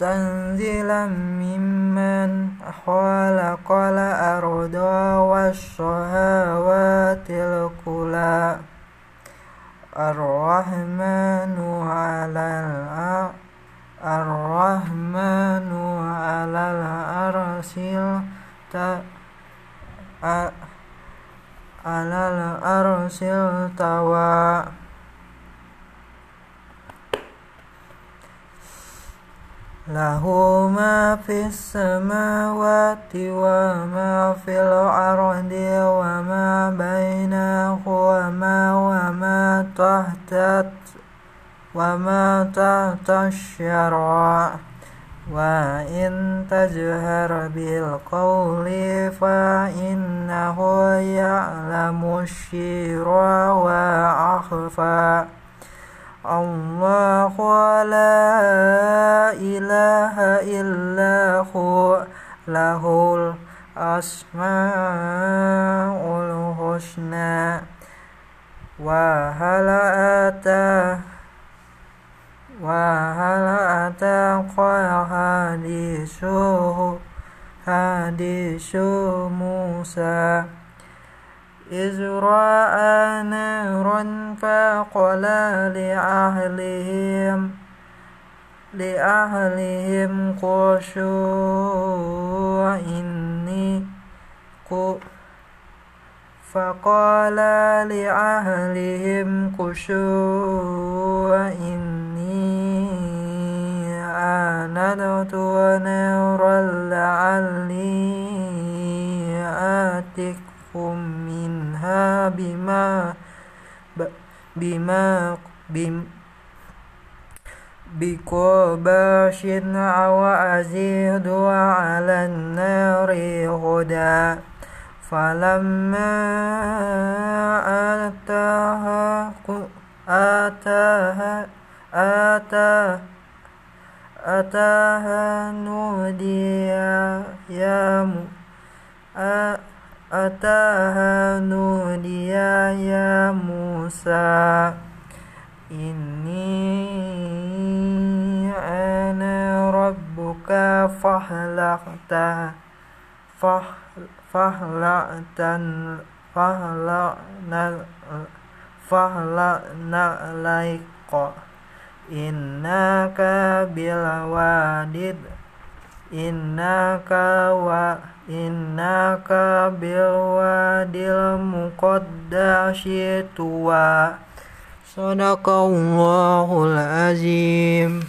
تنزيلا ممن خلق الأرض والسماوات الكلى الرحمن على الرحمن على العرش على العرش استوى له ما في السماوات وما في الأرض وما بينهما وما تحت وما تحت الشرع. وإن تجهر بالقول فإنه يعلم السر وأخفى. الله لا إله إلا هو. له الأسماء الحسنى. وهل أتى وهل أتاك حديث حديث موسى؟ إذ رأى نارا فقال لأهلهم لأهلهم قشوا إني فقال لأهلهم قشوا إني بما بقباش أو أزيد على النار هدى فلما أتاها أتاها أتاها أتاها نودي يا أتاها نودي يا موسى إني أنا ربك فاخلعت فاخلعت فاخلعنا عليك إنك بالوادي إنك و إنك بالوادي المقدس طوى صدق الله العظيم.